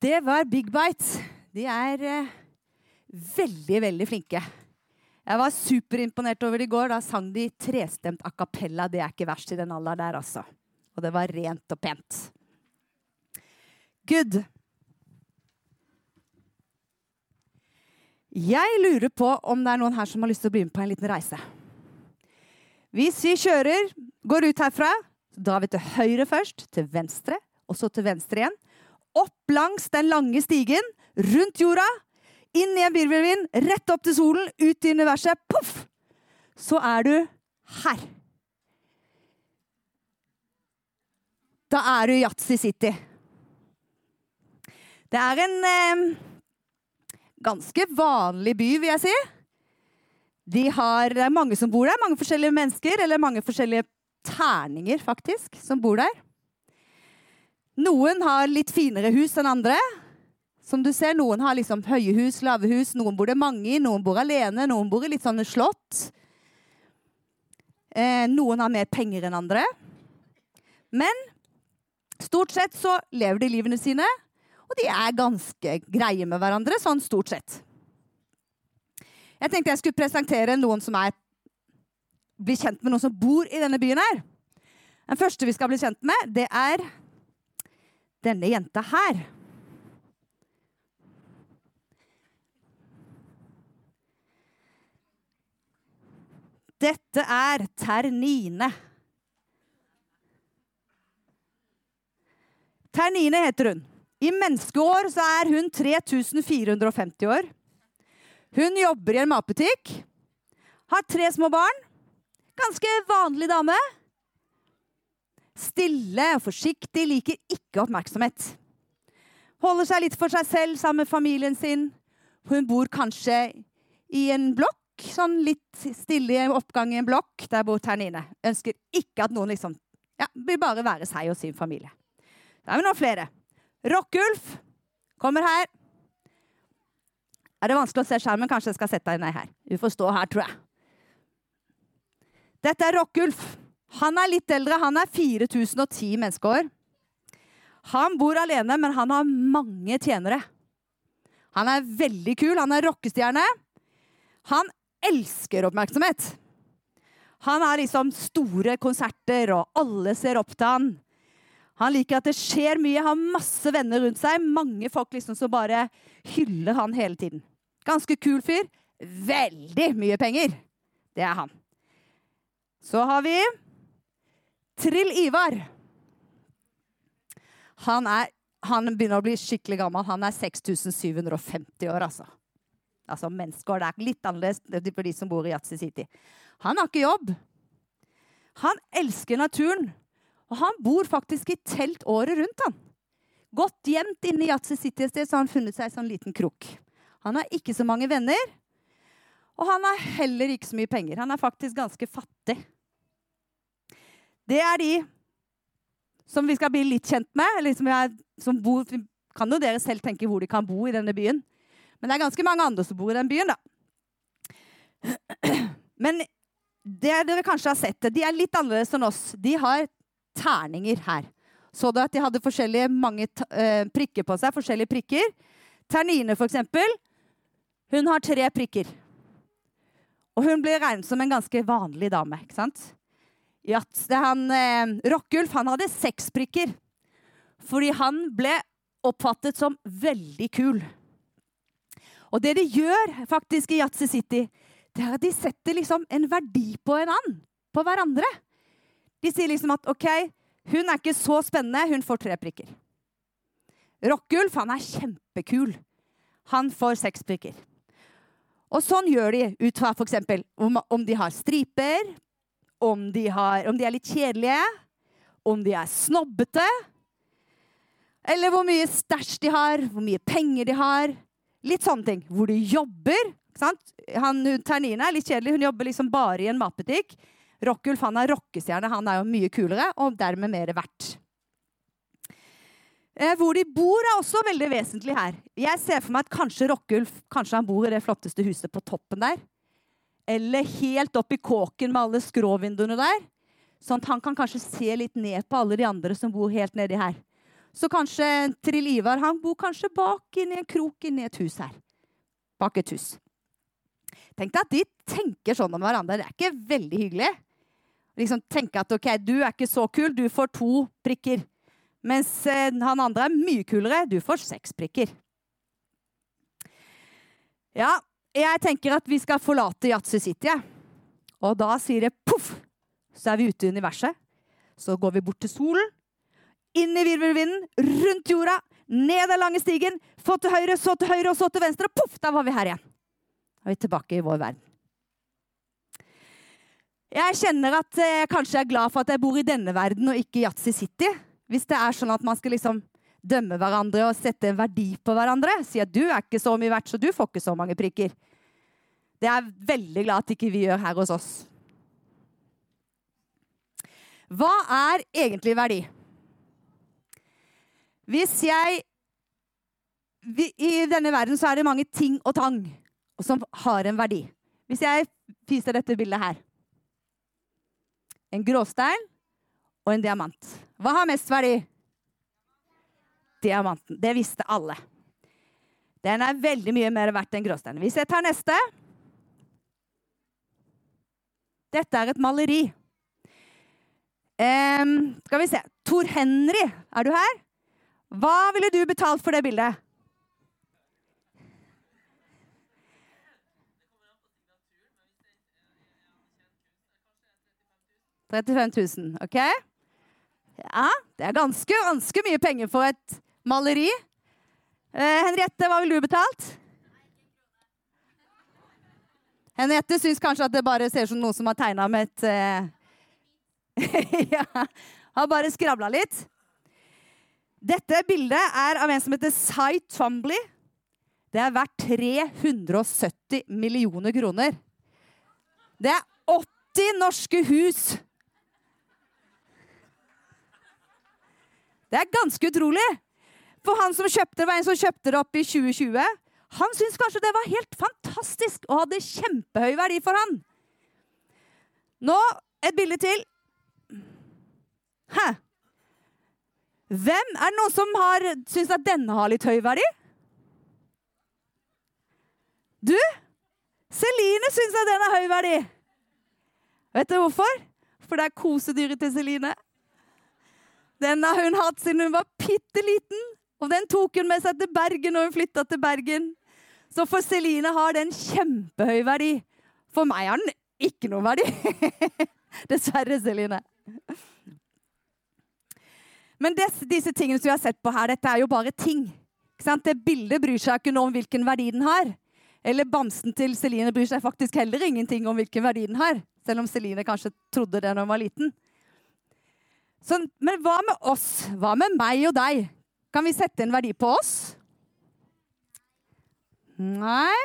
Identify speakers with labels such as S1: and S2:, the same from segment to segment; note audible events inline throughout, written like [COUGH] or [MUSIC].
S1: Det var Big Bites. De er eh, veldig, veldig flinke. Jeg var superimponert over det i går. Da sang de trestemt a cappella. Det er ikke verst i den alderen der, altså. Og det var rent og pent. Good. Jeg lurer på om det er noen her som har lyst til å bli med på en liten reise. Hvis vi kjører, går ut herfra, drar vi til høyre først, til venstre, og så til venstre igjen. Opp langs den lange stigen, rundt jorda, inn i en virvelvind, rett opp til solen, ut i universet. Poff! Så er du her. Da er du i Yatzy City. Det er en eh, ganske vanlig by, vil jeg si. De har, det er mange som bor der. Mange forskjellige mennesker, eller mange forskjellige terninger, faktisk, som bor der. Noen har litt finere hus enn andre. Som du ser, Noen har liksom høye hus, lave hus. Noen bor det mange i, noen bor alene, noen bor i litt sånne slott. Eh, noen har mer penger enn andre. Men stort sett så lever de livene sine, og de er ganske greie med hverandre, sånn stort sett. Jeg tenkte jeg skulle presentere noen som er bli kjent med noen som bor i denne byen her. Den første vi skal bli kjent med, det er denne jenta her. Dette er Ternine. Ternine heter hun. I menneskeår så er hun 3450 år. Hun jobber i en matbutikk. Har tre små barn. Ganske vanlig dame. Stille og forsiktig, liker ikke oppmerksomhet. Holder seg litt for seg selv sammen med familien sin. Hun bor kanskje i en blokk, sånn litt stille oppgang i en blokk. Der bor Ternine. Ønsker ikke at noen liksom ja, vil bare være seg og sin familie. Da er vi nå flere. Rockulf kommer her. Er det vanskelig å se skjermen? Kanskje jeg skal sette deg ned her. Du får stå her, tror jeg. Dette er Rockulf. Han er litt eldre. Han er 4010 menneskeår. Han bor alene, men han har mange tjenere. Han er veldig kul. Han er rockestjerne. Han elsker oppmerksomhet. Han har liksom store konserter, og alle ser opp til han. Han liker at det skjer mye, har masse venner rundt seg. Mange folk liksom som bare hyller han hele tiden. Ganske kul fyr. Veldig mye penger. Det er han. Så har vi Trill Ivar. Han, han begynner å bli skikkelig gammel. Han er 6750 år, altså. Altså mennesker. Det er litt annerledes for de som bor i Yatzy City. Han har ikke jobb. Han elsker naturen. Og han bor faktisk i telt året rundt. han. Godt gjemt inne i Yatzy City et sted, så har han funnet seg en sånn liten krok. Han har ikke så mange venner, og han har heller ikke så mye penger. Han er faktisk ganske fattig. Det er de som vi skal bli litt kjent med. eller som, er, som bor, Kan jo dere selv tenke hvor de kan bo i denne byen. Men det er ganske mange andre som bor i den byen, da. [CLEARS THROAT] Men det dere kanskje har sett, de er litt annerledes enn oss. De har terninger her. Så du at de hadde forskjellige mange uh, prikker på seg? Forskjellige prikker. Ternine, for eksempel, hun har tre prikker. Og hun blir regnet som en ganske vanlig dame. ikke sant? Ja, han, eh, Rockulf han hadde seks prikker. Fordi han ble oppfattet som veldig kul. Og det de gjør faktisk i Yatzy City, det er at de setter liksom en verdi på en annen. På hverandre. De sier liksom at OK, hun er ikke så spennende, hun får tre prikker. Rockulf han er kjempekul. Han får seks prikker. Og sånn gjør de ut fra f.eks. Om, om de har striper, om de, har, om de er litt kjedelige, om de er snobbete, eller hvor mye stæsj de har, hvor mye penger de har. Litt sånne ting. Hvor de jobber. Han, Ternine er litt kjedelig. Hun jobber liksom bare i en matbutikk. Rockulf han er rockestjerne. Han er jo mye kulere og dermed mer verdt. Eh, hvor de bor, er også veldig vesentlig her. Jeg ser for meg at kanskje Rockulf kanskje han bor i det flotteste huset på toppen der. Eller helt opp i kåken med alle skråvinduene der. Sånn at han kan kanskje se litt ned på alle de andre som bor helt nedi her. Så kanskje Trill Ivar han bor kanskje bak inni en krok inni et hus her. Bak et hus. Tenk deg at de tenker sånn om hverandre. Det er ikke veldig hyggelig. Liksom tenke at ok, du er ikke så kul, du får to prikker. Mens eh, han andre er mye kulere, du får seks prikker. Ja, jeg tenker at vi skal forlate Yatzy City. Og da sier det poff, så er vi ute i universet. Så går vi bort til solen, inn i virvelvinden, rundt jorda, ned den lange stigen, få til høyre, så til høyre og så til venstre. Poff, da var vi her igjen. Da er vi tilbake i vår verden. Jeg kjenner at jeg kanskje er glad for at jeg bor i denne verden og ikke i Yatzy City. Hvis det er sånn at man skal liksom dømme hverandre og sette en verdi på hverandre. Si at du er ikke så mye verdt, så du får ikke så mange prikker. Det er jeg veldig glad at ikke vi gjør her hos oss. Hva er egentlig verdi? Hvis jeg vi, I denne verden så er det mange ting og tang som har en verdi. Hvis jeg viser dette bildet her En gråstein og en diamant. Hva har mest verdi? Diamanten. Det visste alle. Den er veldig mye mer verdt enn gråsteinen. Hvis jeg tar neste Dette er et maleri. Um, skal vi se. Tor Henry, er du her? Hva ville du betalt for det bildet? «35 000, OK? Ja, det er ganske, ganske mye penger for et maleri. Eh, Henriette, hva ville du betalt? Henriette syns kanskje at det bare ser ut som noen som har tegna med et eh... [LAUGHS] Ja, har bare skravla litt. Dette bildet er av en som heter Cy Twombly. Det er verdt 370 millioner kroner. Det er 80 norske hus. Det er ganske utrolig. For han som kjøpte det, var en som kjøpte det opp i 2020. Han syntes kanskje det var helt fantastisk og hadde kjempehøy verdi for han. Nå et bilde til. Hæ? Hvem er det noen som har syns at denne har litt høy verdi? Du? Celine syns at den har høy verdi. Vet du hvorfor? For det er kosedyret til Celine. Den har hun hatt siden hun var bitte liten. Og den tok hun med seg til Bergen når hun flytta til Bergen. Så for Celine har den kjempehøy verdi. For meg har den ikke noen verdi. [LAUGHS] Dessverre, Celine. Men disse, disse tingene som vi har sett på her, dette er jo bare ting. Det bildet bryr seg ikke noe om hvilken verdi den har. Eller bamsen til Celine bryr seg faktisk heller ingenting om hvilken verdi den har. Selv om Celine kanskje trodde det når hun var liten. Så, men hva med oss? Hva med meg og deg? Kan vi sette en verdi på oss? Nei.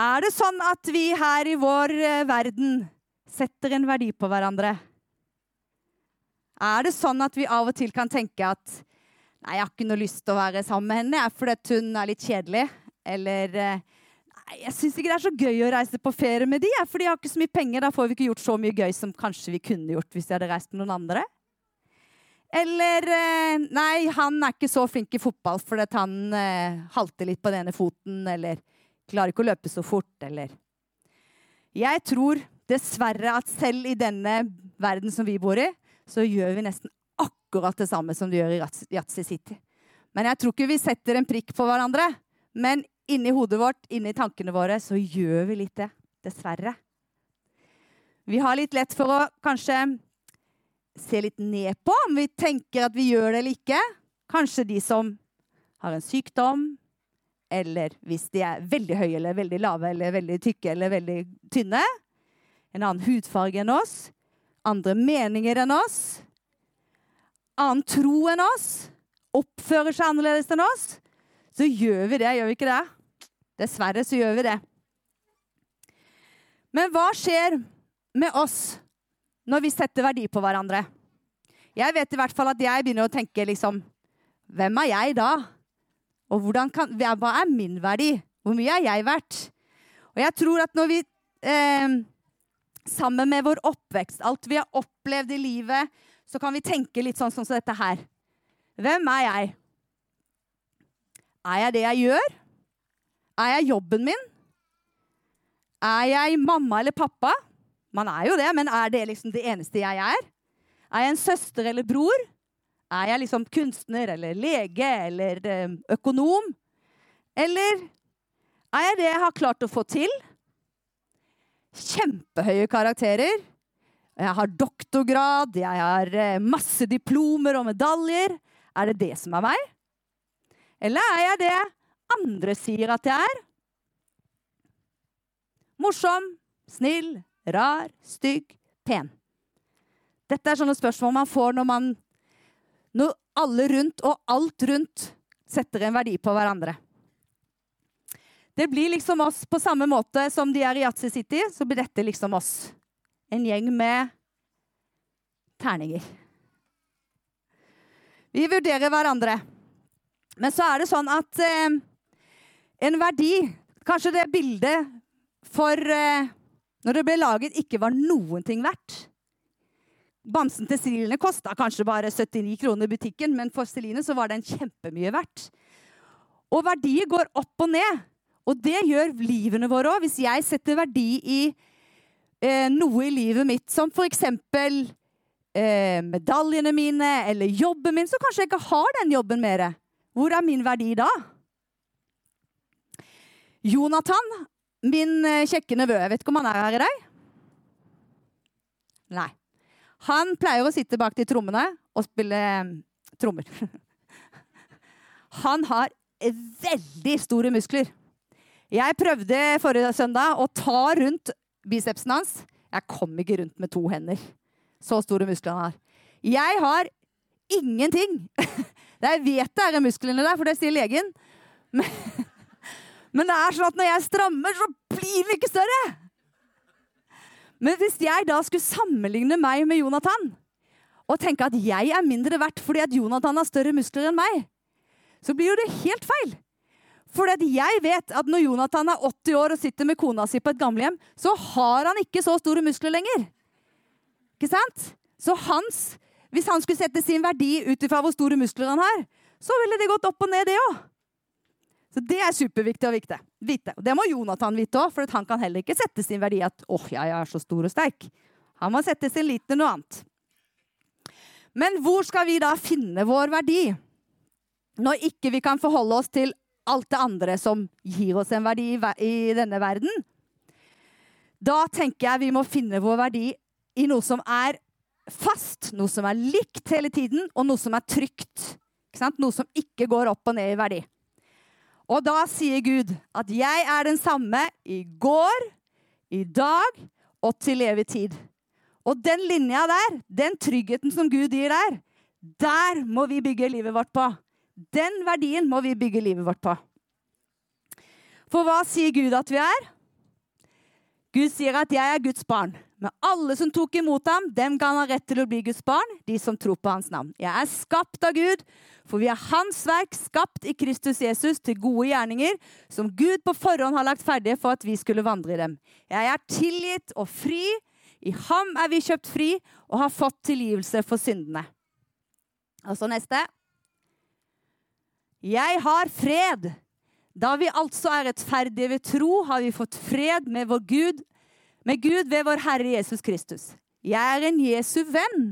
S1: Er det sånn at vi her i vår eh, verden setter en verdi på hverandre? Er det sånn at vi av og til kan tenke at Nei, jeg har ikke noe lyst til å være sammen med henne fordi hun er litt kjedelig. Eller eh, Nei, jeg syns ikke det er så gøy å reise på ferie med de, for de har ikke så mye penger. Da får vi ikke gjort så mye gøy som kanskje vi kunne gjort hvis vi hadde reist med noen andre. Eller eh, Nei, han er ikke så flink i fotball fordi han eh, halter litt på den ene foten, eller klarer ikke å løpe så fort, eller Jeg tror dessverre at selv i denne verden som vi bor i, så gjør vi nesten akkurat det samme som de gjør i Yatzy City. Men jeg tror ikke vi setter en prikk på hverandre. Men inni hodet vårt, inni tankene våre, så gjør vi litt det. Dessverre. Vi har litt lett for å kanskje se litt ned på om vi tenker at vi gjør det eller ikke. Kanskje de som har en sykdom, eller hvis de er veldig høye eller veldig lave eller veldig tykke eller veldig tynne. En annen hudfarge enn oss. Andre meninger enn oss. Annen tro enn oss. Oppfører seg annerledes enn oss. Så gjør vi det, gjør vi ikke det? Dessverre så gjør vi det. Men hva skjer med oss når vi setter verdi på hverandre. Jeg vet i hvert fall at jeg begynner å tenke liksom Hvem er jeg da? Og kan, hva er min verdi? Hvor mye er jeg verdt? Og jeg tror at når vi eh, sammen med vår oppvekst, alt vi har opplevd i livet, så kan vi tenke litt sånn, sånn som dette her. Hvem er jeg? Er jeg det jeg gjør? Er jeg jobben min? Er jeg mamma eller pappa? Man er jo det, men er det liksom det eneste jeg er? Er jeg en søster eller bror? Er jeg liksom kunstner eller lege eller eh, økonom? Eller er jeg det jeg har klart å få til? Kjempehøye karakterer. Jeg har doktorgrad, jeg har eh, masse diplomer og medaljer. Er det det som er meg? Eller er jeg det andre sier at jeg er? Morsom, snill, rar, stygg, pen. Dette er sånne spørsmål man får når, man, når alle rundt og alt rundt setter en verdi på hverandre. Det blir liksom oss på samme måte som de er i Yatzy City. Så blir dette liksom oss. En gjeng med terninger. Vi vurderer hverandre. Men så er det sånn at eh, en verdi Kanskje det bildet for eh, når det ble laget, ikke var noen ting verdt. Bamsen til Celine kosta kanskje bare 79 kroner i butikken, men for Celine så var den kjempemye verdt. Og verdier går opp og ned. Og det gjør livene våre òg. Hvis jeg setter verdi i eh, noe i livet mitt, som f.eks. Eh, medaljene mine eller jobben min, så kanskje jeg ikke har den jobben mer. Hvor er min verdi da? Jonathan, min eh, kjekke nevø, jeg vet ikke om han er her i dag? Nei. Han pleier å sitte bak de trommene og spille eh, trommer. [LAUGHS] Han har veldig store muskler. Jeg prøvde forrige søndag å ta rundt bicepsen hans. Jeg kom ikke rundt med to hender. Så store muskler han har. Jeg har ingenting. [LAUGHS] Jeg vet det er musklene der, for det sier legen. Men, men det er sånn at når jeg strammer, så blir den ikke større. Men hvis jeg da skulle sammenligne meg med Jonathan og tenke at jeg er mindre verdt fordi at Jonathan har større muskler enn meg, så blir jo det helt feil. For jeg vet at når Jonathan er 80 år og sitter med kona si på et gamlehjem, så har han ikke så store muskler lenger. Ikke sant? Så hans, hvis han skulle sette sin verdi ut ifra hvor store muskler han har, så ville det gått opp og ned, det òg. Så det er superviktig å vite. Og det må Jonathan vite òg, for han kan heller ikke sette sin verdi at åh, oh, jeg er så stor og sterk. Han må sette sin lit til noe annet. Men hvor skal vi da finne vår verdi? Når ikke vi kan forholde oss til alt det andre som gir oss en verdi i denne verden. Da tenker jeg vi må finne vår verdi i noe som er fast, noe som er likt hele tiden, og noe som er trygt. Noe som ikke går opp og ned i verdi. Og da sier Gud at 'jeg er den samme i går, i dag og til evig tid'. Og den linja der, den tryggheten som Gud gir der, der må vi bygge livet vårt på. Den verdien må vi bygge livet vårt på. For hva sier Gud at vi er? Gud sier at 'jeg er Guds barn'. Men alle som tok imot ham, dem ga han rett til å bli Guds barn, de som tror på hans navn. Jeg er skapt av Gud for vi er Hans verk, skapt i Kristus Jesus til gode gjerninger, som Gud på forhånd har lagt ferdige for at vi skulle vandre i dem. Jeg er tilgitt og fri. I ham er vi kjøpt fri og har fått tilgivelse for syndene. Og så neste. Jeg har fred. Da vi altså er rettferdige ved tro, har vi fått fred med vår Gud, med Gud ved vår Herre Jesus Kristus. Jeg er en Jesu venn.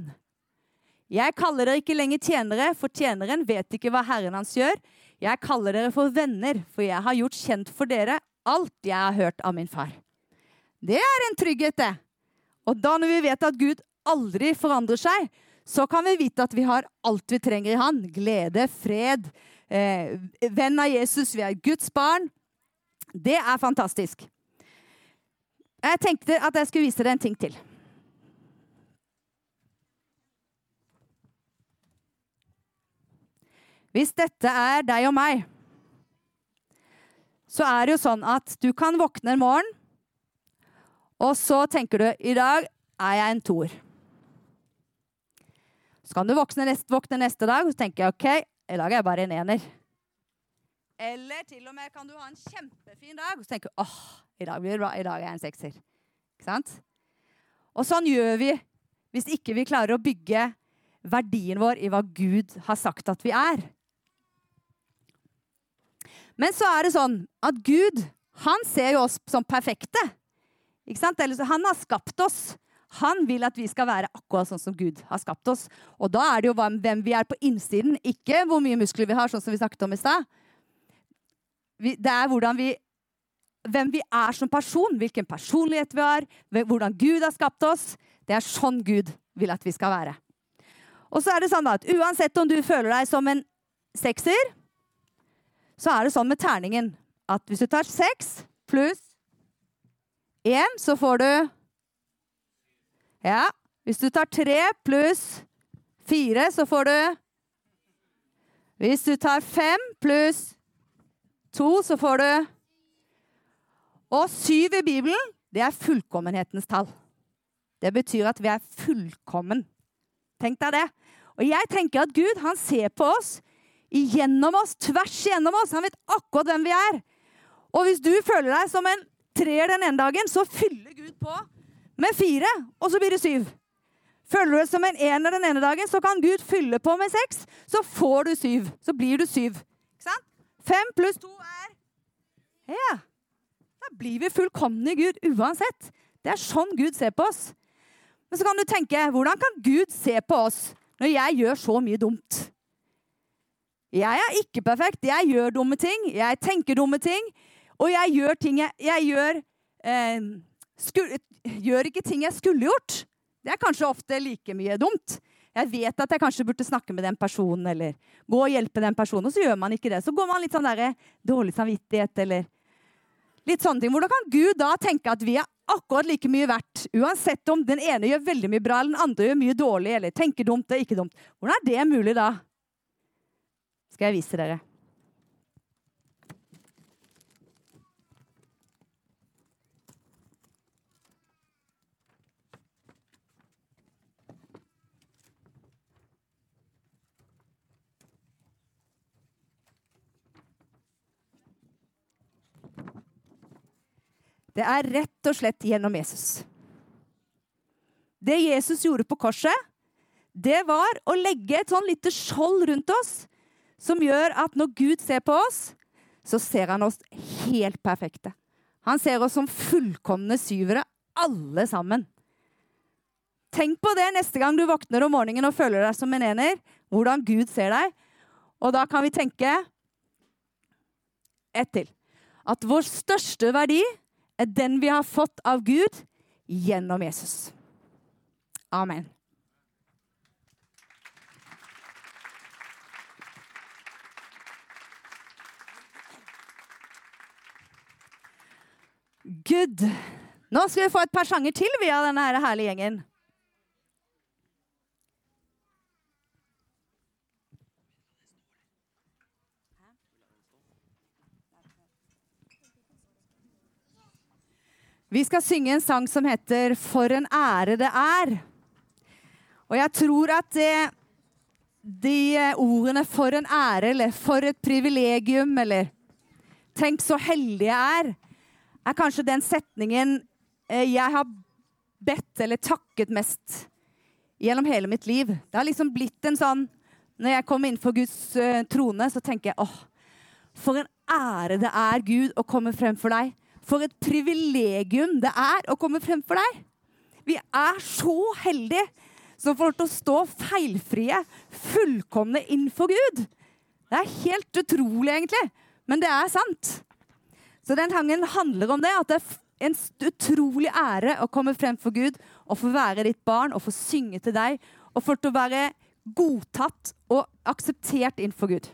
S1: Jeg kaller dere ikke lenger tjenere, for tjeneren vet ikke hva Herren hans gjør. Jeg kaller dere for venner, for jeg har gjort kjent for dere alt jeg har hørt av min far. Det er en trygghet, det. Og da når vi vet at Gud aldri forandrer seg, så kan vi vite at vi har alt vi trenger i Han. Glede, fred, eh, venn av Jesus, vi er Guds barn. Det er fantastisk. Jeg tenkte at jeg skulle vise dere en ting til. Hvis dette er deg og meg, så er det jo sånn at du kan våkne en morgen, og så tenker du i dag er jeg en toer. Så kan du våkne neste, våkne neste dag og så tenker jeg, ok, i dag er jeg bare en ener. Eller til og med kan du ha en kjempefin dag og så tenker du åh, i dag blir det bra, i dag er jeg en sekser. Ikke sant? Og sånn gjør vi hvis ikke vi klarer å bygge verdien vår i hva Gud har sagt at vi er. Men så er det sånn at Gud han ser jo oss som perfekte. Ikke sant? Han har skapt oss. Han vil at vi skal være akkurat sånn som Gud har skapt oss. Og da er det jo hvem vi er på innsiden, ikke hvor mye muskler vi har, sånn som vi snakket om i stad. Det er hvordan vi, hvem vi er som person, hvilken personlighet vi har, hvordan Gud har skapt oss. Det er sånn Gud vil at vi skal være. Og så er det sånn at uansett om du føler deg som en sekser, så er det sånn med terningen at hvis du tar seks pluss én, så får du Ja. Hvis du tar tre pluss fire, så får du Hvis du tar fem pluss to, så får du Og syv i Bibelen, det er fullkommenhetens tall. Det betyr at vi er fullkommen. Tenk deg det. Og jeg tenker at Gud han ser på oss gjennom oss, tvers igjennom oss. Han vet akkurat hvem vi er. Og hvis du føler deg som en treer den ene dagen, så fyller Gud på med fire, og så blir det syv. Føler du deg som en ener den ene dagen, så kan Gud fylle på med seks. Så får du syv. Så blir du syv. Fem pluss to er Ja. Da blir vi fullkomne i Gud uansett. Det er sånn Gud ser på oss. Men så kan du tenke, hvordan kan Gud se på oss når jeg gjør så mye dumt? Jeg er ikke perfekt. Jeg gjør dumme ting. Jeg tenker dumme ting. Og jeg gjør ting jeg, jeg gjør, eh, skulle, gjør ikke ting jeg skulle gjort. Det er kanskje ofte like mye dumt. Jeg vet at jeg kanskje burde snakke med den personen eller gå og hjelpe den personen, og så gjør man ikke det. Så går man litt sånn der, dårlig samvittighet eller litt sånne ting. Hvordan kan Gud da tenke at vi er akkurat like mye verdt, uansett om den ene gjør veldig mye bra, eller den andre gjør mye dårlig, eller tenker dumt eller ikke dumt? Hvordan er det mulig da? Skal jeg vise dere. Det er rett og slett gjennom Jesus. Det Jesus gjorde på korset, det var å legge et sånn lite skjold rundt oss som gjør at når Gud ser på oss, så ser han oss helt perfekte. Han ser oss som fullkomne syvere, alle sammen. Tenk på det neste gang du våkner om morgenen og føler deg som en ener. Hvordan Gud ser deg. Og da kan vi tenke ett til. At vår største verdi er den vi har fått av Gud gjennom Jesus. Amen. Good. Nå skal vi få et par sanger til via denne herlige gjengen. Vi skal synge en sang som heter 'For en ære det er'. Og jeg tror at det, de ordene 'for en ære' eller 'for et privilegium' eller 'tenk så heldig jeg er', er kanskje den setningen eh, jeg har bedt eller takket mest gjennom hele mitt liv. Det har liksom blitt en sånn Når jeg kommer innenfor Guds trone, så tenker jeg åh, for en ære det er, Gud, å komme frem for deg. For et privilegium det er å komme frem for deg. Vi er så heldige som får til å stå feilfrie, fullkomne innenfor Gud. Det er helt utrolig, egentlig, men det er sant. Så den sangen handler om det, at det er en utrolig ære å komme frem for Gud og få være ditt barn og få synge til deg og få til å være godtatt og akseptert innenfor Gud.